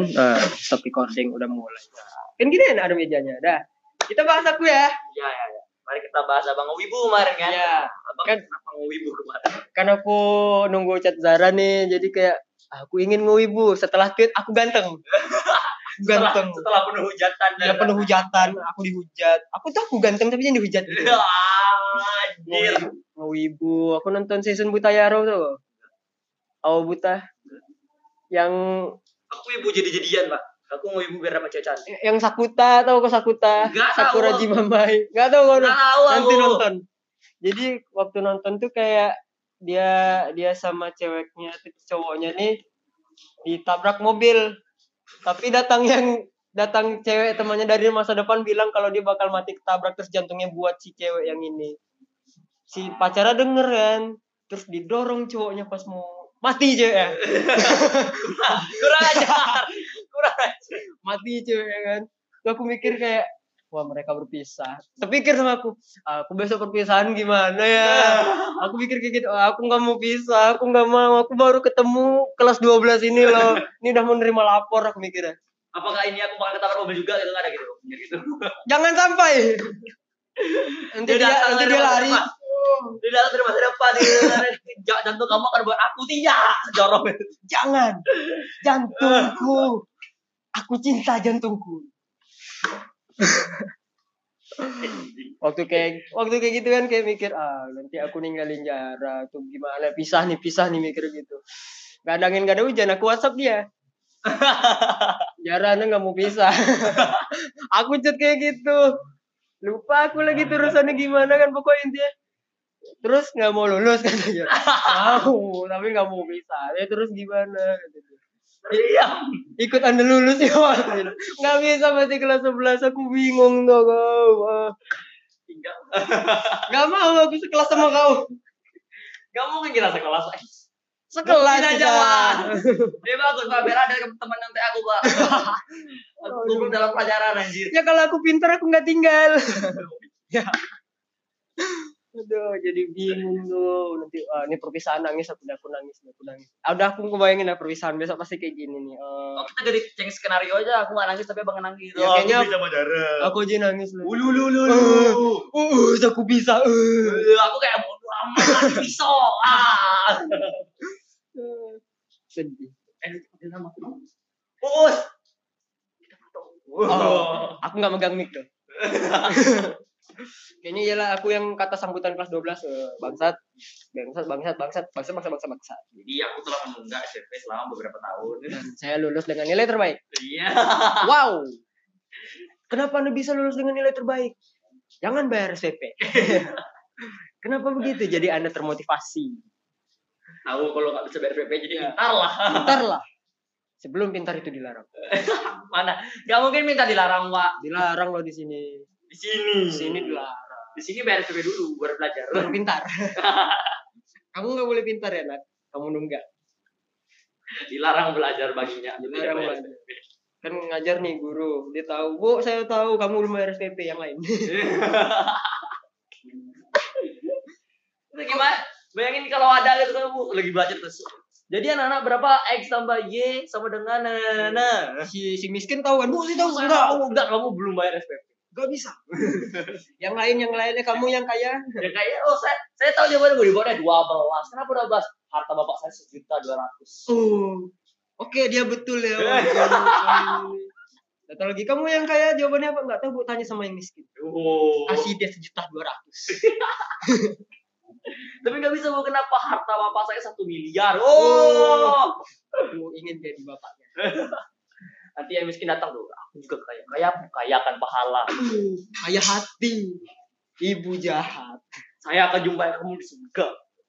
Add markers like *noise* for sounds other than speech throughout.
kan? Nah, stop recording udah mulai. Kan gini ada mejanya. Dah kita bahas aku ya. Ya ya ya. Mari kita bahas Abang Wibu kemarin kan. Iya. Abang Kan- kenapa Wibu kemarin? kan aku nunggu chat Zara nih jadi kayak aku ingin ngewibu. Setelah tweet aku ganteng. Aku Setelah, ganteng. setelah penuh hujatan ya penuh hujatan. Aku dihujat. Aku tuh aku ganteng tapi jangan dihujat gitu. Ya, anjir. ngewibu. Aku nonton season Buta Yaro tuh. Awa Buta. Yang Aku Wibu jadi-jadian, Pak. Aku mau Wibu biar dapat cewek cantik. yang Sakuta tahu kok Sakuta Nggak Sakura tahu. Tahu kau Nggak tahu nanti aku. nonton jadi waktu nonton tuh kayak dia dia sama ceweknya cowoknya nih ditabrak mobil tapi datang yang datang cewek temannya dari masa depan bilang kalau dia bakal mati ketabrak terus jantungnya buat si cewek yang ini si pacara denger kan terus didorong cowoknya pas mau mati ceweknya *laughs* Kurang ajar. Kurang ajar. mati ceweknya kan Terus aku mikir kayak wah mereka berpisah terpikir sama aku aku besok perpisahan gimana ya *laughs* aku pikir kayak gitu "Ah, aku nggak mau pisah aku nggak mau aku baru ketemu kelas 12 ini loh ini udah mau nerima lapor aku mikirnya Apakah ini aku bakal ketabrak mobil juga gitu kan ada gitu. Ya *laughs* gitu. jangan sampai nanti dia nanti dia lari. Di dalam dari masa depan di Ja- *laughs* jantung kamu akan buat aku tidak? Jorok. jangan. Jantungku. Aku cinta jantungku. *laughs* Waktu kayak waktu kayak gitu kan kayak mikir ah nanti aku ninggalin Jara tuh gimana? Pisah nih pisah nih mikir gitu. Gak ada angin gak ada hujan aku WhatsApp dia. *laughs* Jara anda nggak mau pisah. Aku chat kayak gitu. Lupa aku lagi terusannya gimana kan pokoknya intinya terus nggak mau lulus *laughs* katanya mau *laughs* tapi nggak mau pisah ya terus gimana katanya Iya. ikut anda lulus *laughs* ya nggak bisa masih kelas 11 aku bingung tuh kau Ah. Tinggal. nggak mau aku sekelas sama kau Gak mungkin kita sekelas. sekelas Tidak kita jalan. Dia bagus Pak, biar ada teman nanti aku Pak. Aku dalam pelajaran anjir. ya kalau aku pintar aku nggak tinggal ya aduh jadi bingung tuh nanti ah, ini perpisahan nangis aku udah aku nangis udah aku nangis ah, udah aku ngebayangin lah perpisahan besok pasti kayak gini nih Ah, Oh, kita jadi ceng skenario aja, aku gak nangis tapi abang nangis. Ya, kayaknya- aku bisa Madara. aku aja nangis Ulu ulu ulu. uh aku bisa uh. Eh, Aku kayak bodo amat pisau. Ah. sedih Eh, nama. Kita foto. Oh. aku nggak megang mic tuh *laughs* kayaknya iyalah aku yang kata sambutan kelas 12 eh, bangsat bangsat bangsat bangsat bangsat bangsat bangsat bangsat Jadi aku telah menunggak SMP selama beberapa tahun. dan saya lulus dengan nilai terbaik Iya. wow kenapa anda bisa lulus dengan nilai terbaik jangan bayar SPP *laughs* kenapa begitu jadi anda termotivasi Tahu kalau nggak bisa bayar PP jadi Iya. pintar lah. pintar lah sebelum pintar itu dilarang *laughs* Mana? Gak mungkin minta dilarang Pak. dilarang loh di sini Di sini. di sini dilarang Di sini bayar PP dulu baru belajar. baru pintar *laughs* kamu nggak boleh pintar ya nak kamu nunggak Dilarang belajar baginya. Dilarang belajar. SPP. kan ngajar nih guru dia tahu bu saya tahu kamu belum bayar SPP yang lain *laughs* Itu gimana? Bayangin kalau ada gitu kan Bu, lagi belajar terus. Jadi anak-anak berapa X tambah Y sama dengan nah, nah, si si miskin tahu kan bu saya tahu enggak enggak kamu belum bayar SPP. Enggak bisa. *laughs* Yang lain yang lainnya kamu yang kaya. Ya kayak oh saya saya tahu jawabannya Bu di bawahnya 12. Kenapa 12? Harta bapak saya sejuta dua ratus. oh. Oke dia betul ya. *laughs* Kata lagi. Kamu yang kaya jawabannya apa? Nggak tahu bu. Tanya sama yang miskin. Oh. kasih dia sejuta dua ratus. *laughs* Tapi nggak bisa bu. Kenapa harta bapak saya satu miliar. Oh. aku ingin jadi bapaknya Nanti yang miskin datang tuh. Aku juga kaya. Kaya kaya akan pahala. *clears throat* Kaya hati ibu jahat Saya akan jumpai kamu di surga.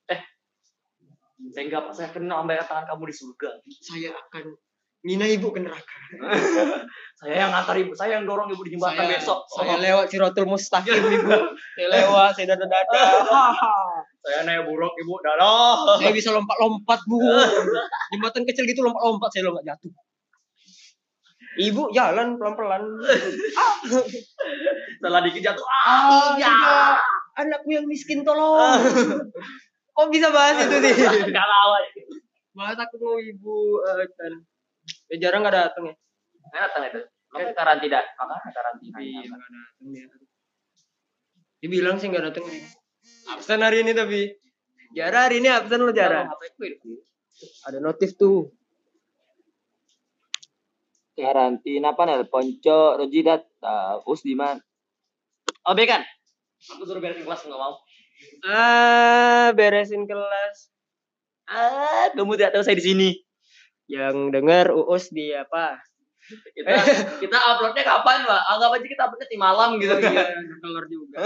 Eh. Saya enggak pak. Saya akan nambah tangan kamu di surga. saya akan mina ibu ke neraka *laughs* Saya yang ngantar ibu. Saya yang dorong ibu di jembatan saya, besok. saya lewat Siratul Mustaqim *laughs* ibu saya lewat saya dada dada *laughs* Saya naik buruk ibu. Dadah. saya bisa lompat lompat bu jembatan kecil gitu lompat lompat saya lo nggak jatuh ibu jalan pelan pelan *laughs* Setelah dikit jatuh. ah Ah, tidak anakku yang miskin tolong *laughs* kok bisa bahas itu nih *laughs* Enggak tahu. bahas aku mau ibu eh, dan Ya jarang nggak datang ya. Nggak datang itu. Makanya karantina. Makanya karantina. Iya, nggak datang dia. Dia bilang sih nggak datang nih. Absen hari ini tapi. Jara hari ini absen lo Jara. HP ku itu. Ada notif tuh. Karantina apa nih? Ponco, Rojidat, uh, Usdiman. Oh, kan? Aku suruh beresin kelas nggak mau. Ah, beresin kelas. Ah, kamu tidak tahu saya di sini. Yang denger Uus di apa? Kita kita uploadnya kapan, Pak? Anggap aja kita uploadnya di malam gitu. Oh, *laughs* iya, keluar juga.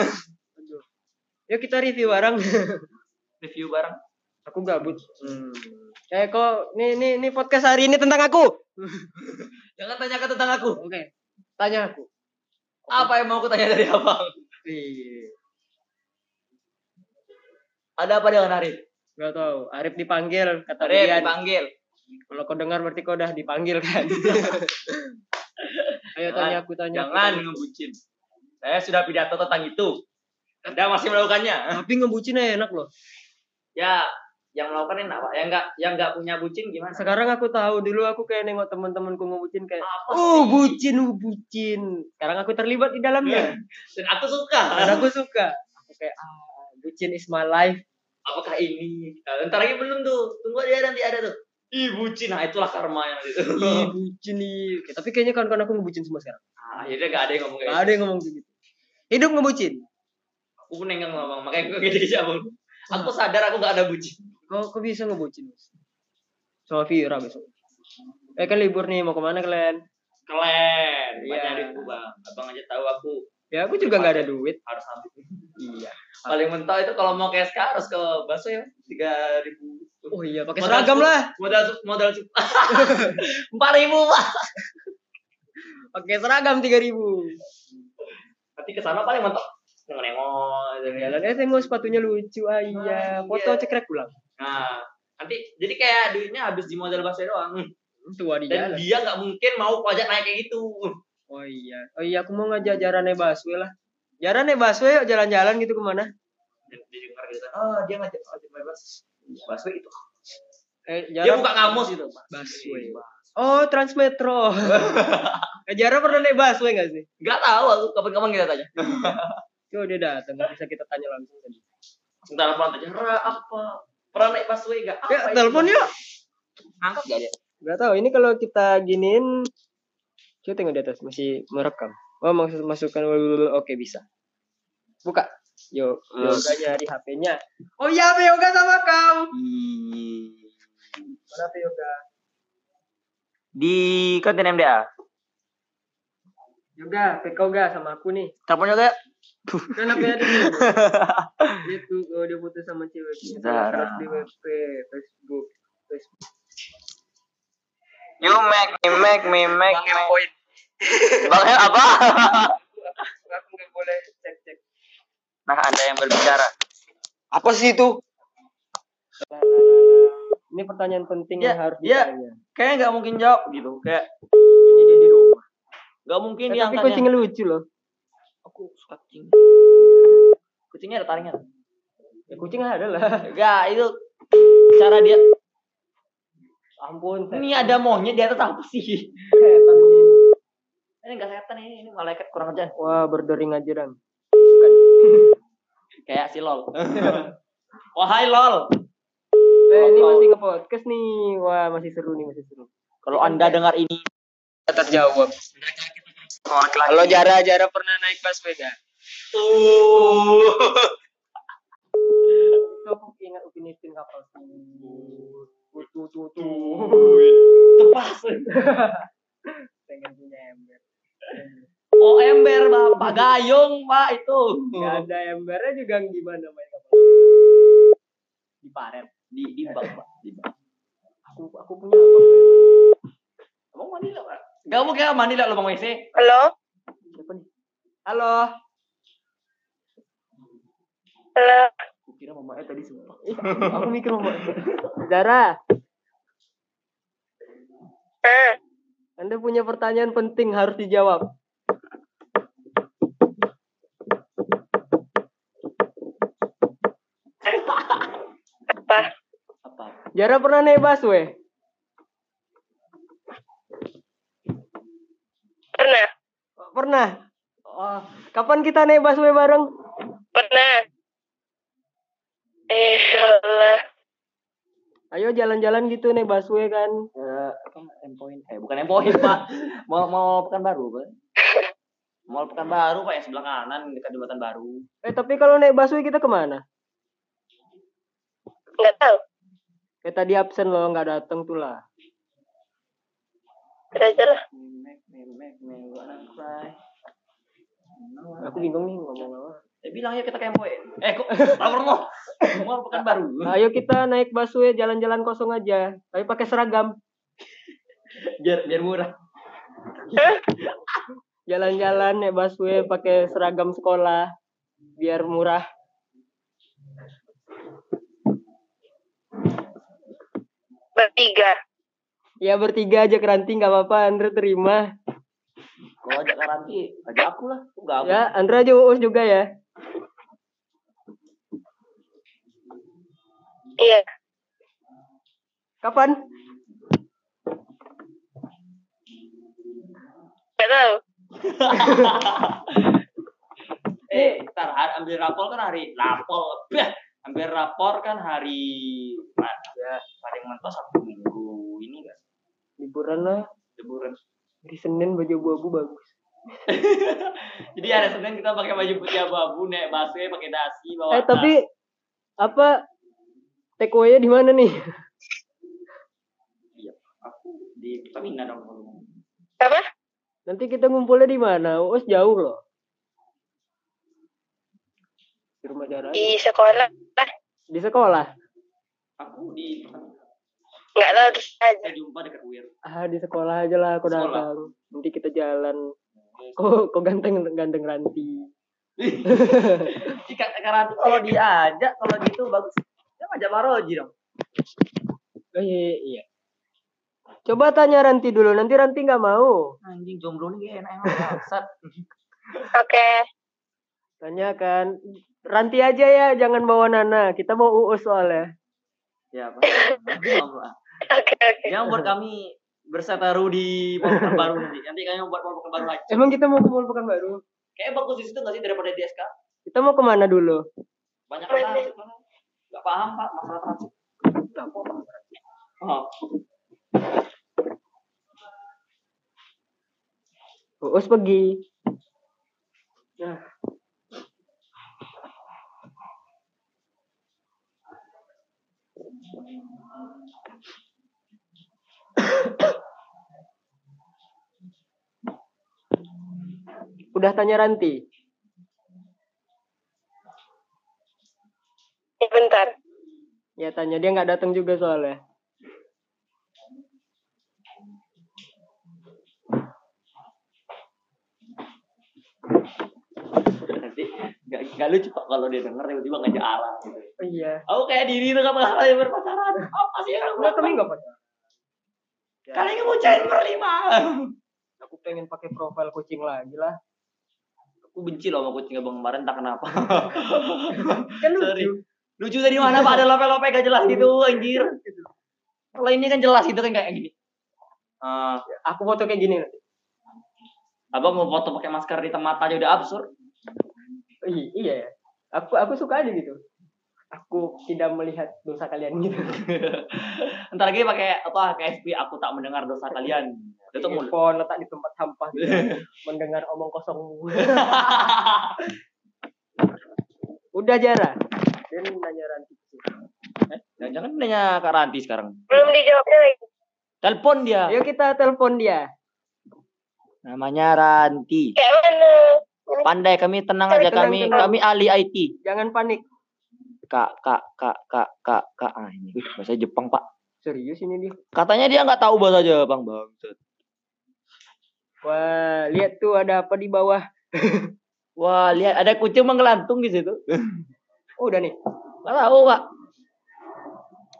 Aduh. Yuk kita review bareng. *laughs* Review bareng. aku gabut. Hmm. Eh kok nih nih nih podcast hari ini tentang aku. *laughs* Jangan tanyakan tentang aku. Oke. Tanya aku. Apa yang mau aku tanya dari abang? Iya. Ada apa dengan Arif? Gak tahu. Arif dipanggil kata Arif Rian. dipanggil. Kalau kau dengar berarti kau udah dipanggil kan. *laughs* Ayo Jangan- tanya aku tanya. Jangan ngebucin. Saya sudah pidato tentang itu. Anda masih melakukannya. Tapi ngebucin enak loh. Ya, yang melakukan enak, Pak. Yang enggak yang enggak punya bucin gimana? Sekarang aku tahu dulu aku kayak nengok teman-temanku ngebucin kayak Apa Oh bucin, oh bucin. Sekarang aku terlibat di dalamnya. *laughs* Dan aku suka. Dan aku suka. Aku kayak ah, bucin is my life. Apakah ini? Nah, ntar lagi belum tuh. Tunggu dia nanti ada tuh. Ih, bucin. Nah, itulah karma yang itu. Ih, bucin nih. Oke, Tapi kayaknya kawan-kawan aku ngebucin semua sekarang. Ah, akhirnya gak ada yang ngomong kayak Gak ada yang ngomong gitu. Hidup ngebucin. Aku pun enggak ngomong. Makanya gue gede siapa. Aku sadar aku gak ada bucin. Kok kok bisa ngebucin? Mas? Sama Vira besok. Eh kan libur nih, mau ke mana kalian? Keren. Iya. Banyak duitku, Bang. Abang aja tahu aku Ya aku juga nggak ada duit. harus ambil. Iya. Paling mentok itu kalau mau ke SK harus ke Baso ya. 3000. Oh iya, pakai seragam lah. Modal modal 4000, *laughs* Pak. Pakai seragam 3000. Nanti ke sana paling mentok. Nengok-nengok. Jalan eh tengok sepatunya lucu ah iya. Ah, Foto iya. cekrek pulang. Nah, nanti jadi kayak duitnya habis di modal Baso doang. Tua di Dan jalan. dia nggak mungkin mau pajak naik kayak gitu. Oh iya. Oh iya, aku mau ngajak Jarane Baswe lah. Jarane Baswe yuk jalan-jalan gitu ke mana? Didengar gitu. Oh, dia ngajak ngajak bebas. Baso itu. Eh, Dia buka kamus gitu. Baswe. Oh, Transmetro. *laughs* eh, Jara pernah naik Baswe nggak sih? Gak tahu aku kapan-kapan kita tanya. *laughs* Coba dia datang, nggak bisa kita tanya langsung tadi. Sebentar telepon tanya, Ra, apa? Pernah naik busway gak? Ya, telepon yuk. Angkat gak dia? Gak tahu. Ini kalau kita giniin, coba tengok di atas masih merekam. Oh, maksud masukkan oke bisa. Buka. Yuk, Hmm. yoga nyari HP-nya. Oh iya, HP yoga sama kau. Mana HP yoga? Di konten MDA. Yoga, HP kau ga sama aku nih. Telepon juga. Kan HP-nya di sini. Itu oh, dia putus sama cewek. Zara. Di WP, Facebook, Facebook. You make me, make me, make Bang me. poin. Bang apa? Aku nggak boleh cek-cek. Nah, Anda yang berbicara. Apa sih itu? Ini pertanyaan penting Ya, yang harus ya. ditanya. Kayaknya gak mungkin jawab gitu. Kayak Ini dia di rumah. gak mungkin Eh, dia tapi kucingnya lucu loh. Aku suka kucing. Kucingnya ada taringnya. Ya, kucing ada lah. Gak, *laughs* itu cara dia. Ampun. Ini ada monyet di atas apa sih? *laughs* Ini gak setan ini, ini malaikat kurang ajar. Wah, berdering aja dong. *laughs* Kayak si lol. Wahai lol. Eh, ini masih ke podcast nih. Wah, masih seru nih, masih seru. Kalau anda dengar ini, terjawab. Oh, Kalau Jara Jara pernah naik gak? uh, Itu aku ingat Upin Ipin kapal. Tuh, tuh, tuh, tuh. tepas. Pengen punya ember. Oh ember bapak gayung pak itu. Gak ada embernya juga gimana main kapal. Di paret, di di bak pak, di bak. Aku aku punya apa? Abang mandi lah pak. Gak mungkin abang mandi lah lubang WC. Halo? Siapa nih? Halo. Halo? Aku kira mamanya tadi sumpah. *laughs* aku mikir mau Zara, Hmm. Anda punya pertanyaan penting harus dijawab. Apa? Apa? Jara pernah naik busway? Pernah. Oh, kapan kita naik busway bareng? Pernah. Eh, Allah. Ayo jalan-jalan gitu naik busway kan. Eh, apa endpoint? Eh, bukan endpoint, Pak. *laughs* Mau mau pekan baru, Pak. Mau pekan baru, Pak, yang sebelah kanan dekat jembatan baru. Eh tapi kalau naik busway kita ke mana? Nggak tahu. Kayak tadi absen loh nggak datang tuh lah. Udah aja lah. Aku bingung nih ngomong apa. Ya bilang ya kita ke endpoint. Eh, kok lapor lo? Mau pekan baru. Ayo kita naik busway jalan-jalan kosong aja. Tapi pakai seragam. Biar biar murah. Jalan-jalan naik busway pakai seragam sekolah biar murah. Bertiga. Ya bertiga aja keranti nggak apa-apa Andre terima. Kalau ajak karanti, ajak aku lah. Aku gabung. Ya Andre aja uus juga ya. Iya. Kapan? Nggak tahu. *laughs* eh, ntar ambil rapor kan hari rapor. Ambil rapor kan hari ya, hari mentos satu Liburan lah. liburan. Di Senin baju abu-abu bagus. *laughs* Jadi hari Senin kita pakai baju putih abu-abu, naik busway, pakai dasi, bawa Eh tapi apa take away-nya di mana nih? Iya, aku di Pertamina dong. Apa? Nanti kita ngumpulnya di mana? Uus jauh loh. Di rumah Jara. Di sekolah. Lah. Di sekolah. Aku di Nggak tahu terus aja. saya jumpa dekat UIR. Ah di sekolah aja lah aku Sekolah. datang. Nanti kita jalan. Kok kok ganteng ganteng ranti. *laughs* Jika karanti kalau diajak kalau gitu bagus. Ya ngajak Maroji dong. Oh, iya, iya. Coba tanya Ranti dulu, nanti Ranti nggak mau. Anjing jomblo nih enak emang *laughs* bangsat. Oke. Tanya kan, Ranti aja ya, jangan bawa Nana. Kita mau uus soalnya. Ya, Pak. *laughs* Oke. Jangan buat kami berseteru di Mall *laughs* baru nanti. Nanti kalian buat Mall baru aja. Emang kita mau ke Mall Pekanbaru? Kayaknya bagus di situ nggak sih daripada di SK? Kita mau ke mana dulu? Banyak mana? Gak paham Pak masalah transit. Oh. Uus pergi. Nah. Udah tanya Ranti? Ya, bentar. Ya tanya dia nggak datang juga soalnya. Nanti gak, gak lucu Pak kalau dia denger tiba-tiba ngajak alam gitu. Oh, iya. Aku kayak diri itu gak pernah yang berpacaran. Apa sih yang Enggak kami nggak pacaran. Ya, Kalian ngebucain berlima. aku pengen pakai profil kucing lagi lah. Aku benci loh sama kucing abang kemarin tak kenapa. *laughs* Kan Sorry. lucu. Lucu dari mana Pak? Ada lope-lope gak jelas gitu anjir. Kalau ini kan jelas gitu kan kayak gini. Eh, Aku foto kayak gini nanti. abang mau foto pakai masker di mata aja udah absurd. Oh, iya, iya ya. Aku aku suka aja gitu. Aku tidak melihat dosa kalian gitu. *laughs* Ntar lagi pakai apa KSP aku tak mendengar dosa kalian. Mulut. Earphone letak di tempat sampah gitu. *laughs* Mendengar omong kosong. *laughs* Udah Jara. Dia nanya Ranti. Eh, Jangan-jangan nanya Kak Ranti sekarang. Belum dijawabnya lagi. Telepon dia. Ayo kita telepon dia. Namanya Ranti. Kayak mana? Pandai kami tenang aja Tenang, kami tenang. kami ahli IT. Jangan panik. Kak kak kak kak kak kak ah ini wih, bahasa Jepang pak. Serius ini dia. Katanya dia nggak tahu bahasa Jepang bang. Wah, lihat tuh ada apa di bawah. *laughs* Wah lihat ada kucing menggelantung di situ. Oh, *laughs* udah nih. Nggak tahu pak.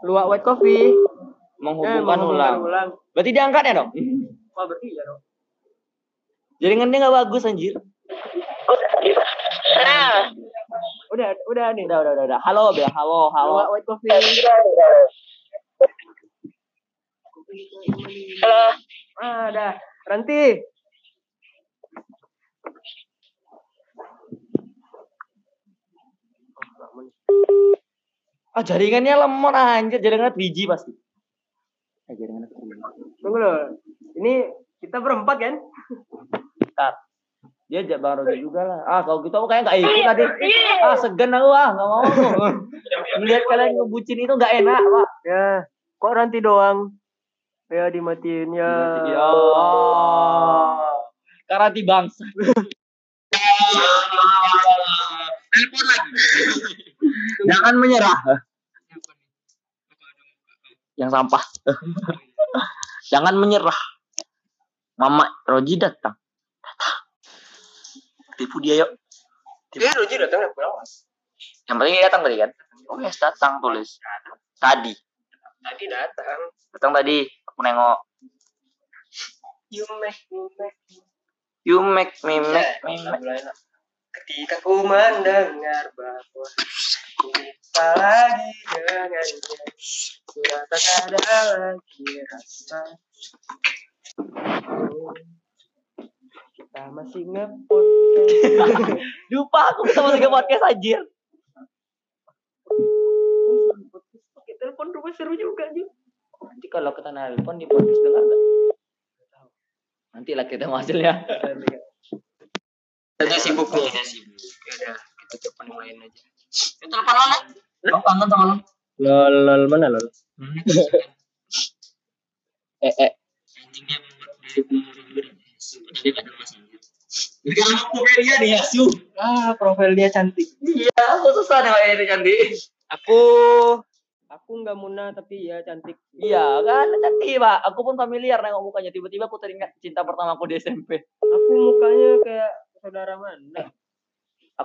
Luwak white coffee. Eh, Menghubungkan menghubungkan ulang. ulang. Berarti diangkat ya dong? Wah, berarti iya dong. Jaringannya nggak bagus anjir. Nah udah udah nih udah udah udah, udah. halo Bel halo halo white eh, coffee halo ada udah Ah jaringannya lemot anjir, jaringan biji pasti. Eh jaringan Tunggu loh. Ini kita berempat kan? Bentar ajak Bang Roji juga lah. Ah kalau gitu aku kayak nggak ikut tadi. Ah segan aku ah nggak mau. *laughs* Melihat kalian ngebucin itu nggak enak pak. Ya. Kok nanti doang? Ya dimatiin ya. Ya. Karanti bangsa. Telepon lagi. Jangan menyerah. Yang sampah. *laughs* Jangan menyerah. Mama Roji. Datang. Tipu dia yuk. Dia Roji datang ya pulang. Yang penting dia datang tadi kan? Oh yes datang tulis. Tadi. Tadi datang. Datang tadi. Aku nengok. You make me make You make me make me make. Ketika ku mendengar bahwa ku lagi dengannya, rasa tak ada lagi rasa. Kita masih ngepodcast. *laughs* Lupa aku sama tiga podcast anjir. Pakai telepon rumah seru juga Ju. Nanti kalau kita nelpon di podcast dengar nggak? Nanti lah kita hasilnya. *laughs* Saya sibuk nih. Saya sibuk. Ya udah, kita telepon yang lain aja. Itu telepon lo Lo kangen sama lo? Lol, lol mana lol? Eh eh. Anjing dia dia gak ada masalah. Kalau profil dia nih asu. Ah, profilnya cantik. Iya, aku susah nih kayak ini cantik. Aku aku nggak muna tapi ya cantik. Iya kan cantik pak. Aku pun familiar nengok mukanya. Tiba-tiba aku teringat cinta pertama aku di SMP. Aku mukanya kayak saudara mana?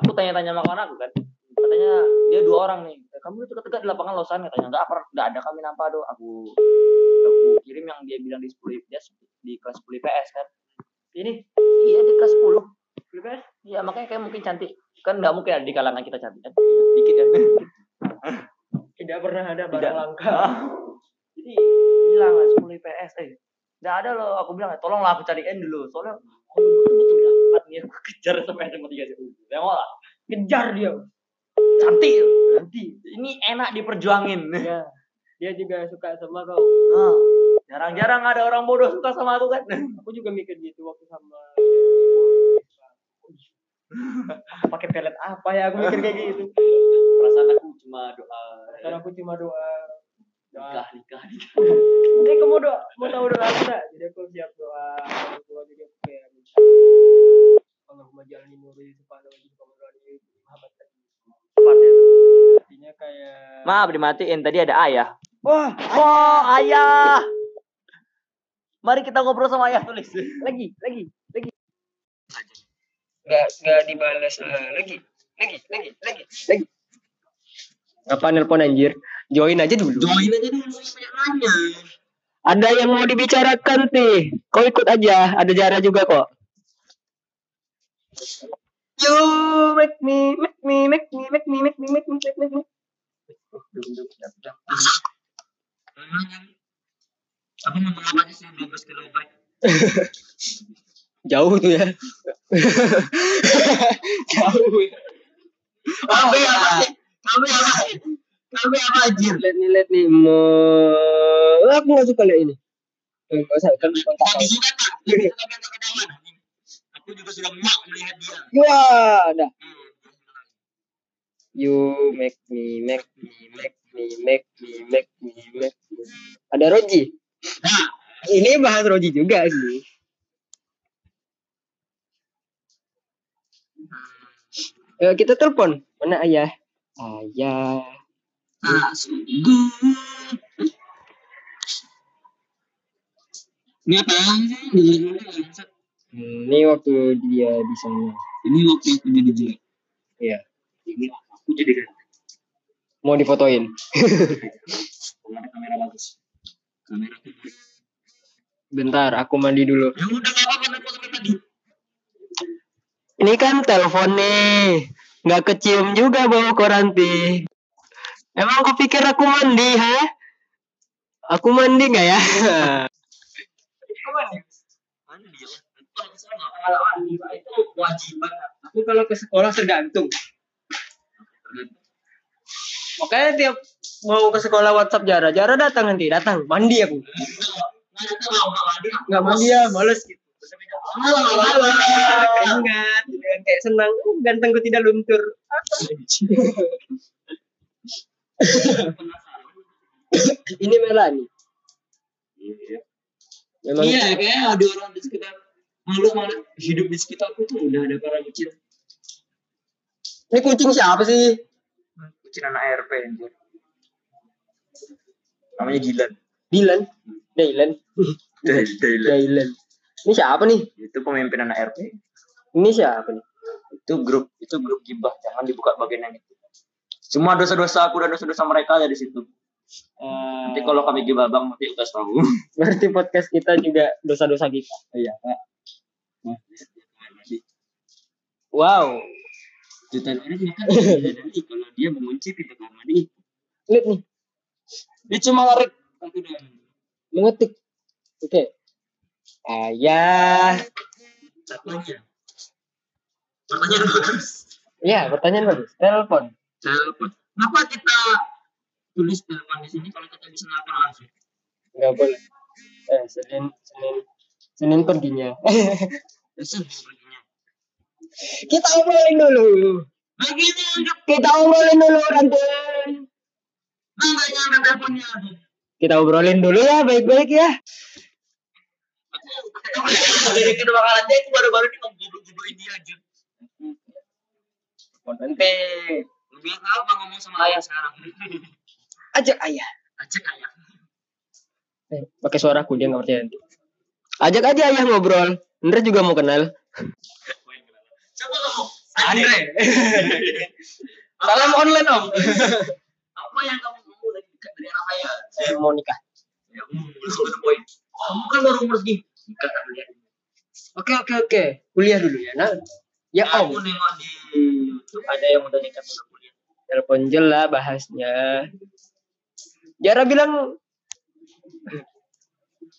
Aku tanya-tanya sama aku kan. Katanya dia dua orang nih. "Eh, Kamu itu tegak di lapangan Losan katanya. Enggak, enggak ada kami nampak do. Aku aku kirim yang dia bilang di 10 dia di kelas 10 IPS kan. Ini Iya di kelas 10. Flipas? Iya makanya kayak mungkin cantik. Kan nggak mungkin ada di kalangan kita cantik kan. Dikit kan. Tidak pernah ada barang langka. Jadi bilang lah 10 IPS eh. Nggak ada loh. Aku bilang tolonglah aku cariin dulu. Soalnya aku betul-betul dapat nih aku kejar sampai SMA 3 sih. Tengok lah. Kejar dia. Cantik. Nanti. Ini enak diperjuangin. Ya. Dia juga suka sama kau. Ah, Jarang-jarang ada orang bodoh suka sama aku kan. *laughs* Aku juga mikir gitu waktu sama *laughs* pakai pelet apa ya aku mikir kayak gitu Perasaan aku cuma doa. karena aku cuma doa doa Nikah, nikah, nikah. jadi kamu mau doa mau tahu doa aku enggak jadi aku siap doa tua jadi aku kayak minta Allahumma jalni nuri subhanahu wa ta'ala Muhammad artinya kayak Maaf dimatiin tadi ada ayah. wah Oh, ayah. Mari kita ngobrol sama ayah tulis. *laughs* lagi lagi lagi. Nggak nggak dibalas eh, lagi lagi lagi lagi. Lagi. Apa nelpon anjir? Join aja dulu. Join aja dulu banyak nanya. ada yang mau dibicarakan sih kau ikut aja. Ada Jara juga kok. You make me make me make me make me make me make me make me, make me. Apa ngomong apa aja sih 12 kilobyte? *laughs* jauh tuh ya *laughs* jauh ya Kamu apa sih? Kamu apa? Kamu apa anjir? lihat nih lihat nih mau aku nggak suka lihat ini Eh, nggak usah kan kontak Mau? Disuka kan ketahuan. Aku juga sudah muak melihat dia. ya dah Hmm. You make me, make me, make me, make me, make me, make me. Ada Roji. Nah, Ini bahas Roji juga sih. Eh, kita telepon. Mana ayah? Ayah. sungguh. Ini apa? Hmm, ini waktu dia di sana. Ini waktu aku jadi jelek. Iya. Ini aku jadi ganteng. Mau difotoin. Kamera bagus. Kamera. Bentar, aku mandi dulu. Ya udah apa-apa tadi. Ini kan telepon nih. Nggak kecium juga bau koranti. Emang kau pikir aku mandi, ha? Aku mandi nggak ya? Aku mandi. Mandi lah. Kalau *laughs* mandi. Itu kewajiban. Aku kalau ke sekolah tergantung. Makanya tiap mau ke sekolah WhatsApp Jara, Jara datang nanti, datang, mandi aku. Nggak mandi ya, males gitu. Keringat, kan, kayak senang, "Uh, gantengku tidak luntur. *laughs* Ini Melani. Memang Iya, kayaknya ada orang di sekitar malu malu hidup di sekitarku tuh udah ada para kucing. ini kucing siapa sih? Kucing anak RP anjir. Namanya. Dylan. Dylan. Dylan. Dylan. Ini siapa nih? Itu pemimpin anak RP. Ini siapa nih? Itu grup, itu grup gibah. Jangan dibuka bagian yang itu. Semua dosa-dosa aku dan dosa-dosa mereka ada di situ. Nanti kalau kami gibah bang, nanti udah tahu. *laughs* Berarti podcast kita juga dosa-dosa kita. Iya, Pak. Wow. Jutaan orang makan kalau dia mengunci pintu kamar mandi. Lihat nih, Dia cuma ngerik mengetik. Oke. Ayah. Katanya. Pertanyaan bagus. Ya, pertanyaan bagus. Telepon. Telepon. Kenapa kita tulis telepon di sini kalau kita bisa nelfon langsung? Enggak boleh. Eh, Senin, Senin, Senin perginya. Bisa perginya. kita obrolin dulu. Begini Kita obrolin dulu nanti. Kita obrolin dulu ya, baik-baik ya. Aku dari kedua kalinya itu baru-baru ini ngobrol-ngobrol ini aja. Nanti. Lebih apa ngomong sama ayah sekarang? Ajak ayah. Acek ayah. Eh, pakai suaraku dia nggak percaya nanti. Ajak aja ayah ngobrol. Indra juga mau kenal. Coba kamu. Andre. Salam online om. Apa yang kamu dari anak saya? Saya mau nikah. Ya. Kamu kan baru umur segini. Nikah tak. Oke oke oke. Kuliah dulu ya. Nah, ya om. Aku nengok di YouTube ada yang udah nikah udah kuliah. Telepon jela bahasnya. Jara bilang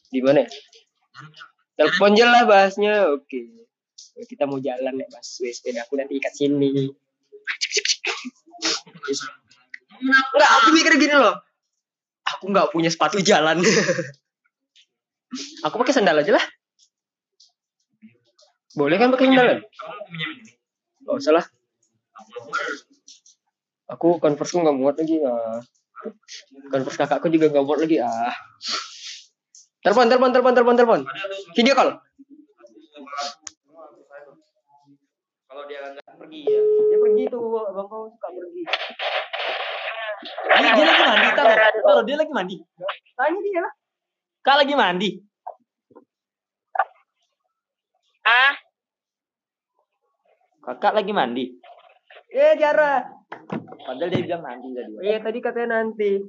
di mana? ya? Telepon jela bahasnya. Oke. Kita mau jalan ya, Mas. Wes, sepeda aku nanti ikat sini. Enggak, aku mikir gini loh. Aku nggak punya sepatu jalan. aku pakai sandal aja lah. Boleh kan pakai sandal? Kamu punya ini. Gak usah lah. Aku converse nggak muat lagi. Ah. Converse kakakku juga nggak muat lagi. Ah. Telepon, telepon, telepon, telepon, telepon. Video call. Kalau dia nggak pergi ya. Dia pergi tuh, abang kau suka pergi. Dia, dia lagi mandi, taruh. Taruh, dia lagi mandi. Tanya dia lah. Kak lagi mandi. Ah, Kakak lagi mandi. Eh, Jara. Padahal dia bilang mandi tadi. Iya, tadi katanya nanti.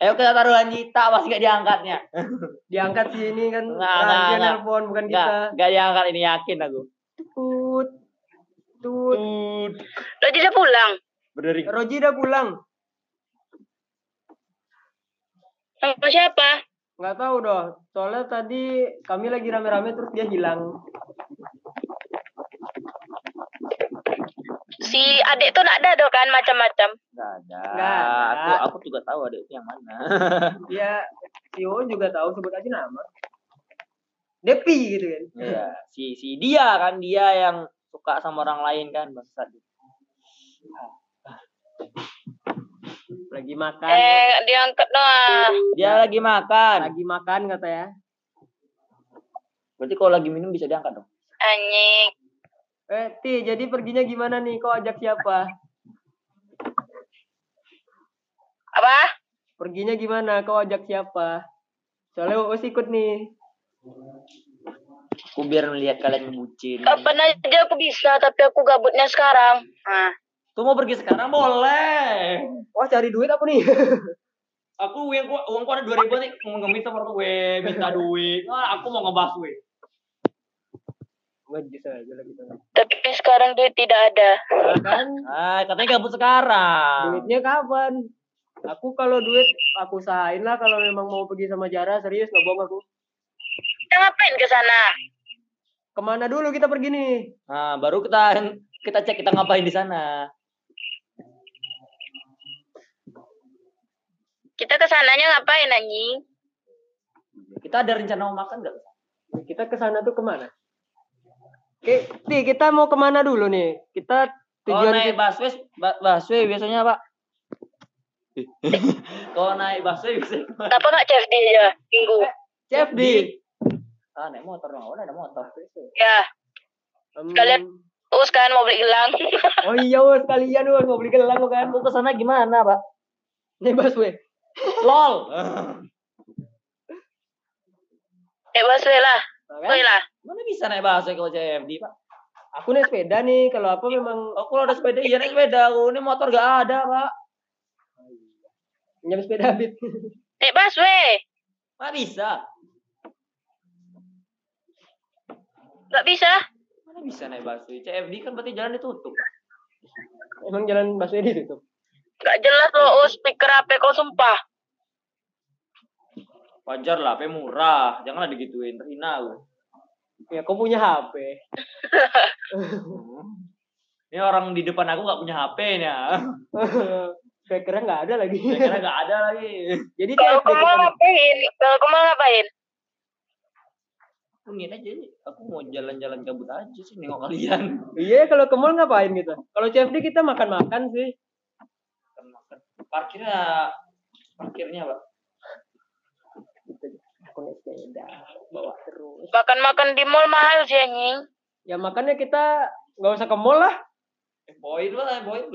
Ayo kita taruh Anjita, masih gak diangkatnya. Diangkat sini kan. Nggak, nggak, rahasia nggak. nelpon, bukan kita. Gak, gak diangkat ini yakin aku. Tut. Tut. Tut. lo tidak pulang. Berdering. Roji udah pulang. Sama siapa? Nggak tahu doh. Soalnya tadi kami lagi rame-rame terus dia hilang. Si adik tuh nak ada doh kan macam-macam. Gak ada. Nggak ada. Aku, aku juga tahu ada itu yang mana. *laughs* Dia Tio juga tahu sebut aja nama. Depi gitu kan. Iya, si si dia kan dia yang suka sama orang lain kan bangsat. *laughs* Lagi makan. Eh, diangkat doang. Dia lagi makan. Lagi makan katanya. Berarti kalau lagi minum bisa diangkat dong. Anjing. Eh, Ti, jadi perginya gimana nih? Kau ajak siapa? Apa? Perginya gimana? Kau ajak siapa? Soalnya Uus ikut nih. Aku biar melihat kalian ngebucin. Kapan aja aku bisa, tapi aku gabutnya sekarang. Ah. Tuh mau pergi sekarang boleh. Wah, cari duit apa nih? *laughs* Aku uang uangku ada dua ribu nih mau ngeminta sama gue minta duit. Wah, aku mau ngebahas kita. Tapi sekarang duit tidak ada. Nah, kan Ah, katanya gabut sekarang. duitnya kapan? Aku kalau duit aku usahain lah kalau memang mau pergi sama Jara serius nggak bohong aku. Kita ngapain ke sana? Ke mana dulu kita pergi nih? Nah, baru kita kita cek kita ngapain di sana. Kita ke sananya ngapain anjing? Kita ada rencana mau makan nggak? Kita ke sana tuh ke mana? Oke, Ti, kita mau ke mana dulu nih? Kita tujuan naik kita, busway, ba- busway biasanya pak. *laughs* Kalau naik busway bisa ke mana? Kenapa nggak CFD aja minggu? CFD. Ah, naik motor dong. Oh, ada motor. Ya, Em, Sekalian. terus kan mau beli gelang. oh iya, wes kalian wes mau beli gelang kan? Aku ke sana gimana, Pak? Nih busway. LOL. *laughs* Eh busway lah, kan? lah. Mana bisa naik busway kalau CFD, Pak? Aku naik sepeda nih, kalau apa memang Oh, kalau ada sepeda, iya naik sepeda. Aku ini motor gak ada, Pak. pinjam sepeda Habib. *laughs* Eh busway, Mana bisa? nggak bisa. Mana bisa naik busway? CFD kan berarti jalan ditutup. Emang jalan busway ditutup. Nggak jelas loh, oh, speaker HP kau sumpah. Wajar lah, HP murah. Janganlah digituin, terhina aku. Ya, kau punya HP. *laughs* Ini orang di depan aku gak punya HP nya. *laughs* Speakernya nggak ada lagi. Saya kira gak ada lagi. *laughs* Jadi Kalau kau mau nih. ngapain? Kalau kau mau ngapain? Mungkin aja nih, aku mau jalan-jalan kabut aja sih nengok kalian. Iya, kalau ke mall ngapain gitu? Kalau CFD kita makan-makan sih. Parkirnya, parkirnya pak. Aku naik sepeda, bawa terus. Makan-makan di mall mahal sih anjing. Ya makanya kita nggak usah ke mall lah. Eh, poin lah, poin.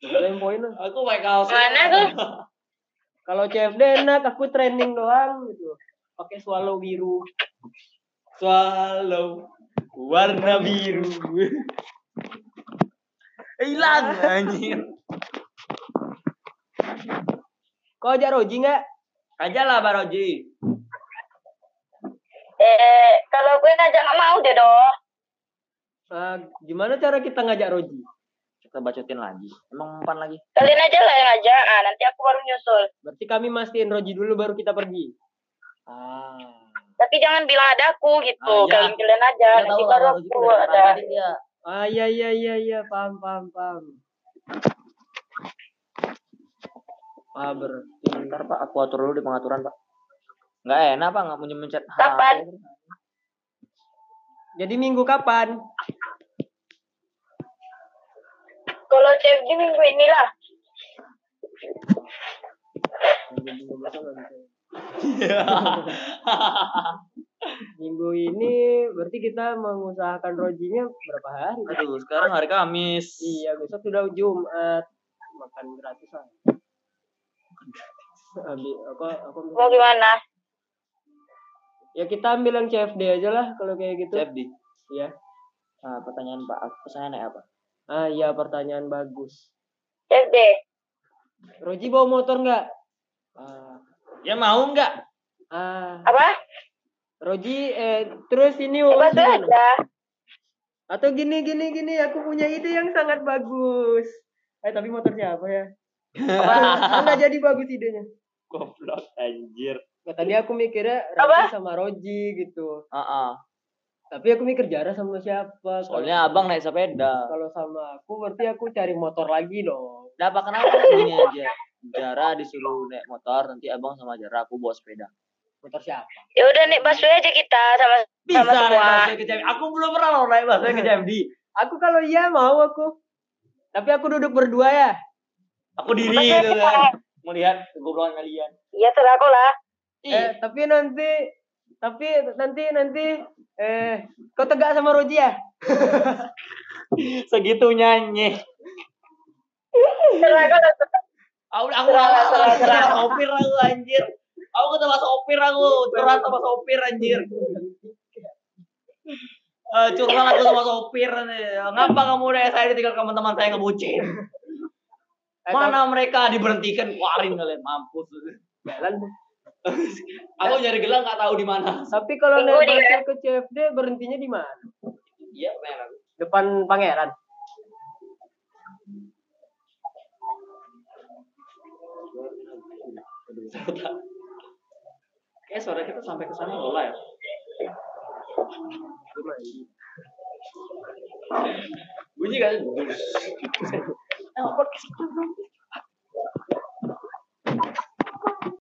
Ada yang poin lah. aku pakai kaos. Mana tuh? Kalau CFD enak, aku training doang gitu. Pakai swallow biru. Swallow warna biru. *laughs* Hilang anjir. Kau ajak Roji nggak? Aja lah Baroji. Eh, kalau gue ngajak nggak mau deh doh. Ah, gimana cara kita ngajak Roji? Kita bacotin lagi. Emang empan lagi. Kalian aja lah yang ngajak. Ah, nanti aku baru nyusul. Berarti kami mastiin Roji dulu baru kita pergi. Ah. Tapi jangan bilang ada aku gitu. Ah, iya. Kalian kalian aja. Kita Nanti tahu baru aku ada. Ah iya iya iya iya paham paham paham. Ah berarti. Bentar Pak, aku atur dulu di pengaturan Pak. Nggak enak Pak, nggak punya mencet HP. Kapan? Jadi minggu kapan? Kalau CFD minggu ini lah. *laughs* Minggu ini berarti kita mengusahakan Rojinya berapa hari? Aduh, sekarang hari Kamis. Iya besok sudah Jumat makan gratis lah. Ambil apa apa Mau gimana? Ya kita ambil yang CFD aja lah kalau kayak gitu. CFD. Iya. Nah, pertanyaan Pak, pertanyaan apa? Ah iya pertanyaan bagus. CFD. Roji bawa motor nggak? Ah, ya mau nggak? Ah, Apa? Roji eh terus ini gimana? aja. Atau gini gini gini aku punya ide yang sangat bagus. Eh tapi motor siapa ya? Apa? Nggak jadi bagus idenya. Goblok anjir. Nah, tadi aku mikirnya Apa? Raffi sama Roji gitu. Ah, ah. Tapi aku mikir Jara sama siapa? Soalnya Kalau- abang naik sepeda. kalau sama aku berarti aku cari motor lagi dong. Nah, apa kenapa ini aja? Jara disuruh naik motor, nanti abang sama Jara aku bawa sepeda. Motor siapa? Ya udah nih busway aja kita sama Bisa sama naik semua. busway ke. Aku belum pernah loh naik busway ke *laughs* CFD. Aku kalau iya mau aku. Tapi aku duduk berdua ya. Aku diri gitu kan. Melihat kegoblokan kalian. Iya terserah kau lah. Eh, tapi nanti tapi nanti nanti eh kau tegak sama Roji ya? *laughs* Segitunya nyeh. Aku aku aku sopir aku anjir. Aku ketemu sopir aku, curhat sama sopir anjir. Eh, curhat aku sama sopir nih. Ngapa kamu udah saya ditinggal teman-teman saya ngebucin? Eh, Mana mereka diberhentikan keluarin kalian mampus. Jalan. *laughs* Aku nyari gelang nggak tahu di mana. Tapi kalau naik busway ke CFD berhentinya di mana? Iya, merah. Depan Pangeran. Kayak suara kita sampai ke sana lola ya. Bunyi kan? No, porque si tú no.